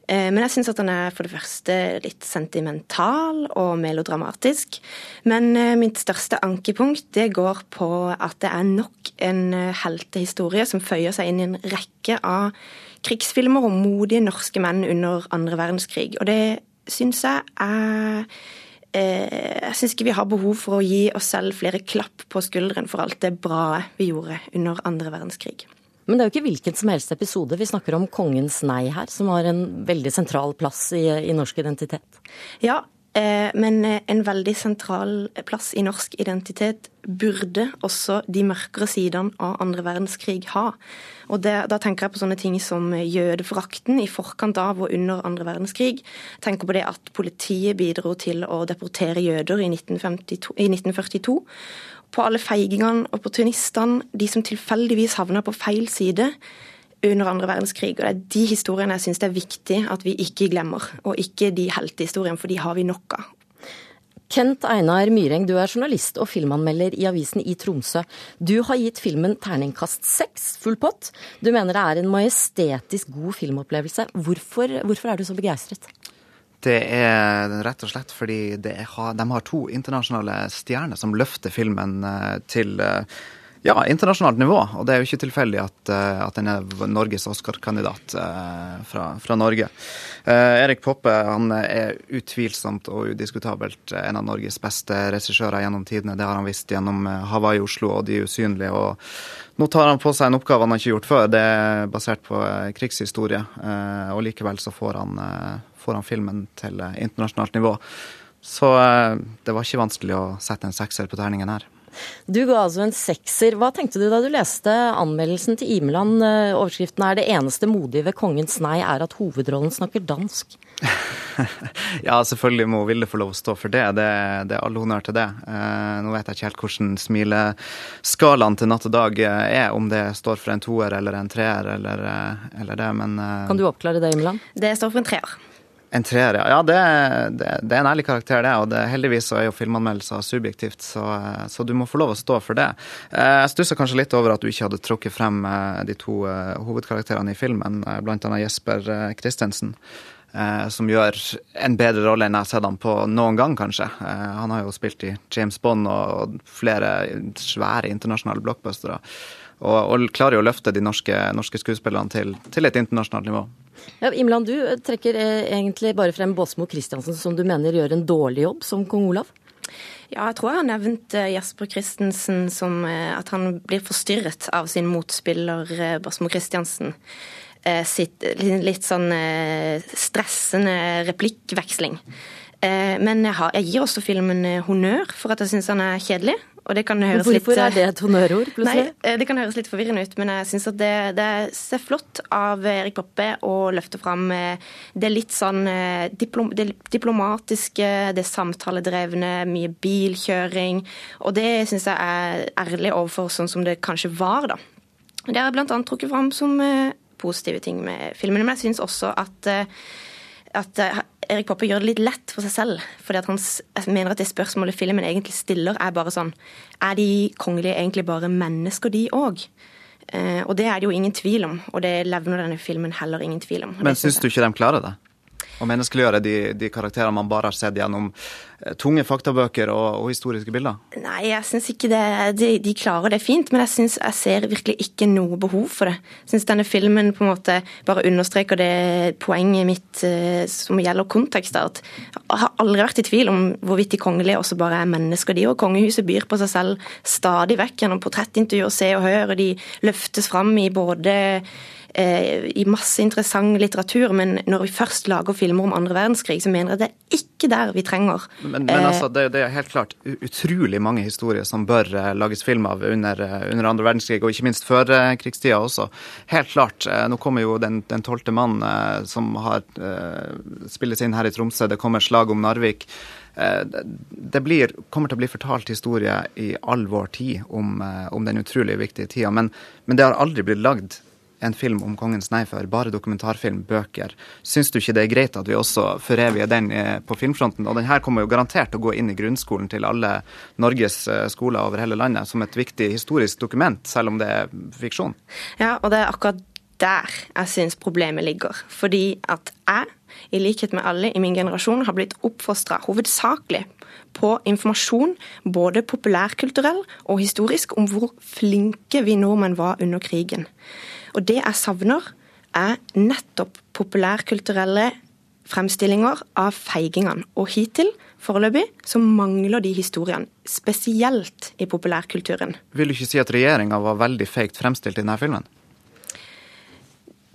Eh, Men jeg syns at den er for det første litt sentimental og melodramatisk. Men eh, mitt største ankepunkt det går på at det er nok en eh, heltehistorie som føyer seg inn i en rekke av krigsfilmer om modige norske menn under andre verdenskrig. Og det syns jeg er Jeg syns ikke vi har behov for å gi oss selv flere klapp på skulderen for alt det bra vi gjorde under andre verdenskrig. Men det er jo ikke hvilken som helst episode. Vi snakker om Kongens nei her, som har en veldig sentral plass i, i norsk identitet. Ja, eh, men en veldig sentral plass i norsk identitet burde også de mørkere sidene av andre verdenskrig ha. Og det, Da tenker jeg på sånne ting som jødeforakten i forkant av og under andre verdenskrig. Jeg tenker på det at politiet bidro til å deportere jøder i 1952, i 1942. På alle feigingene, opportunistene, de som tilfeldigvis havna på feil side under andre verdenskrig. Og det er de historiene jeg syns det er viktig at vi ikke glemmer. Og ikke de heltehistoriene, for de har vi nok av. Kent Einar Myreng, du er journalist og filmanmelder i avisen i Tromsø. Du har gitt filmen terningkast seks, full pott. Du mener det er en majestetisk god filmopplevelse. Hvorfor, hvorfor er du så begeistret? Det er rett og slett fordi er, de har to internasjonale stjerner som løfter filmen eh, til eh, ja, internasjonalt nivå. Og det er jo ikke tilfeldig at, eh, at den er Norges Oscar-kandidat uh, fra, fra, Norge. Uh, Erik Poppe han er utvilsomt og udiskutabelt en av Norges beste regissører gjennom tidene. Det har han visst gjennom Hawaii, Oslo og De usynlige. og nå tar han på seg en oppgave han har ikke gjort før. Det er basert på krigshistorie. Og likevel så får han, får han filmen til internasjonalt nivå. Så det var ikke vanskelig å sette en sekser på terningen her. Du ga altså en sekser. Hva tenkte du da du leste anmeldelsen til Imeland? Eh, overskriften er 'Det eneste modige ved kongens nei er at hovedrollen snakker dansk'. (laughs) ja, selvfølgelig må Vilde få lov å stå for det. Det, det er all honnør til det. Eh, nå vet jeg ikke helt hvordan smileskalaen til natt og dag er, om det står for en toer eller en treer eller, eh, eller det, men eh, Kan du oppklare det, Imeland? Det står for en treer. En treer, ja. det, det, det, er en ærlig karakter, det. Og det, heldigvis så er jo filmanmeldelser subjektivt, så, så, du må få lov å stå for det. Eh, jeg stusser kanskje litt over at du ikke hadde trukket frem eh, de to eh, hovedkarakterene i filmen, blant annet Jesper Christensen. Som gjør en bedre rolle enn jeg har sett ham på noen gang, kanskje. Han har jo spilt i James Bond og flere svære internasjonale blockbustere. Og, og klarer jo å løfte de norske, norske skuespillerne til, til et internasjonalt nivå. Ja, Imland, du trekker eh, egentlig bare frem Båsmo Christiansen, som du mener gjør en dårlig jobb som kong Olav? Ja, jeg tror jeg har nevnt eh, Jesper Christensen som eh, at han blir forstyrret av sin motspiller Båsmo Christiansen. Sitt litt sånn stressende replikkveksling. Men jeg, har, jeg, gir også filmen honnør for at jeg syns han er kjedelig. Og det kan høres Hvorfor litt, er det et honnørord, plutselig? Nei, eh, det kan høres litt forvirrende ut, men jeg syns at det, det ser flott av Erik Poppe å løfte fram eh, det litt sånn eh, diplom, det diplomatiske, det samtaledrevne, mye bilkjøring. Og det syns jeg er ærlig overfor sånn som det kanskje var, da. Det har blant annet trukket fram som positive ting med filmene, Men jeg syns også at at eh, Erik Poppe gjør det litt lett for seg selv. fordi at han mener at det spørsmålet filmen egentlig stiller, er bare sånn Er de kongelige egentlig bare mennesker, de òg? Eh, og det er det jo ingen tvil om, og det levner denne filmen heller ingen tvil om. Men syns du ikke de klarer det? Å menneskeliggjøre de, de karakterene man bare har sett gjennom Eh, tunge faktabøker og, og historiske bilder? Nei, jeg syns ikke det. De, de, klarer det fint, men jeg synes jeg ser virkelig ikke noe behov for det. Jeg syns denne filmen på en måte bare understreker det poenget mitt eh, som gjelder kontekst. At jeg har aldri vært i tvil om hvorvidt de kongelige også bare er mennesker, de. Og kongehuset byr på seg selv stadig vekk gjennom portrettintervjuer, Se og Hør, og de løftes fram i både i masse interessant litteratur, men når vi først lager filmer om andre verdenskrig, så mener jeg det er ikke der vi trenger Men, men eh, altså, det, det, er helt klart utrolig mange historier som bør uh, lages film av under, under andre verdenskrig, og ikke minst før krigstida også. Helt klart. nå kommer jo den tolvte mann som har spilles inn her i Tromsø. Det kommer slag om Narvik. Det blir, kommer til å bli fortalt historie i all vår tid om, om den utrolig viktige tida, men, men det har aldri blitt lagd en film om Kongens nei før. Bare dokumentarfilm, bøker. Syns du ikke det er greit at vi også foreviger den eh, på filmfronten? Og den her kommer jo garantert til å gå inn i grunnskolen til alle Norges eh, skoler over hele landet som et viktig historisk dokument, selv om det er fiksjon. Ja, og det er akkurat der jeg syns problemet ligger. Fordi at jeg, i likhet med alle i min generasjon, har blitt oppfostra hovedsakelig på informasjon, både populærkulturell og historisk, om hvor flinke vi nordmenn var under krigen. Og det jeg savner, er nettopp populærkulturelle fremstillinger av feigingene. Og hittil, foreløpig, så mangler de historiene. Spesielt i populærkulturen. Vil du ikke si at regjeringa var veldig feigt fremstilt i denne filmen?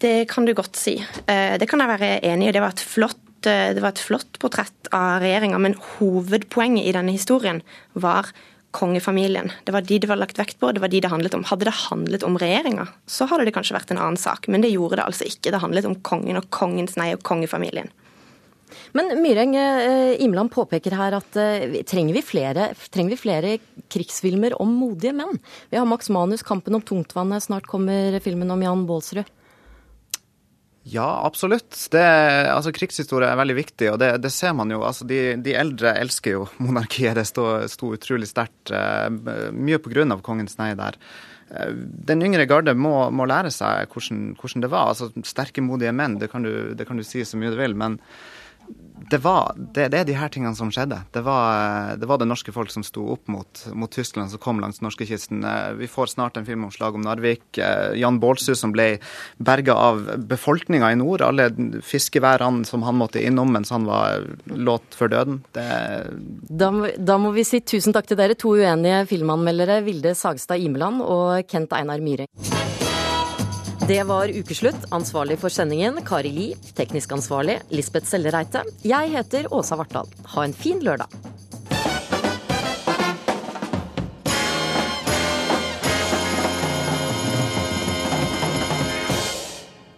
Det kan du godt si. Eh, det kan jeg være enig i. Det var et flott, eh, det var et flott portrett av regjeringa, men hovedpoenget i denne historien var kongefamilien. Det var de det var lagt vekt på, det var de det handlet om. Hadde det handlet om regjeringa, så hadde det kanskje vært en annen sak. Men det gjorde det altså ikke. Det handlet om kongen og kongens nei og kongefamilien. Men Myreng eh, Imland påpeker her at uh, trenger, vi flere, trenger, vi flere, krigsfilmer om modige menn? Vi har Max Manus, 'Kampen om tungtvannet', snart kommer filmen om Jan Baalsrud. Ja, absolutt. Det, altså, krigshistorie er veldig viktig, og det, det ser man jo. Altså, de, de, eldre elsker jo (laughs) monarkiet. Det sto, utrolig sterkt. Eh, mye pga. kongens nei der. Eh, den yngre garde må, må lære seg hvordan, hvordan, det var. Altså, sterke, modige menn, det kan, du, det kan du si så mye du vil. men det, var, det, det, er de her tingene som skjedde. Det var det, var det norske folk som sto opp mot, mot Tyskland, som kom langs norskekysten. Eh, vi får snart en filmomslag om Narvik. Eh, Jan Baalsrud som ble berga av befolkninga i nord. Alle fiskeværene som han måtte innom mens han var låt for døden. Da, da, må vi si tusen takk til dere, to uenige filmanmeldere, Vilde Sagstad Imeland og Kent Einar Myhre. Det var ukeslutt. Ansvarlig for sendingen Kari Li. Teknisk ansvarlig Lisbeth Sellereite. Jeg heter Åsa Vartdal. Ha en fin lørdag.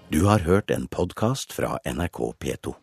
Du har hørt en podkast fra NRK P2.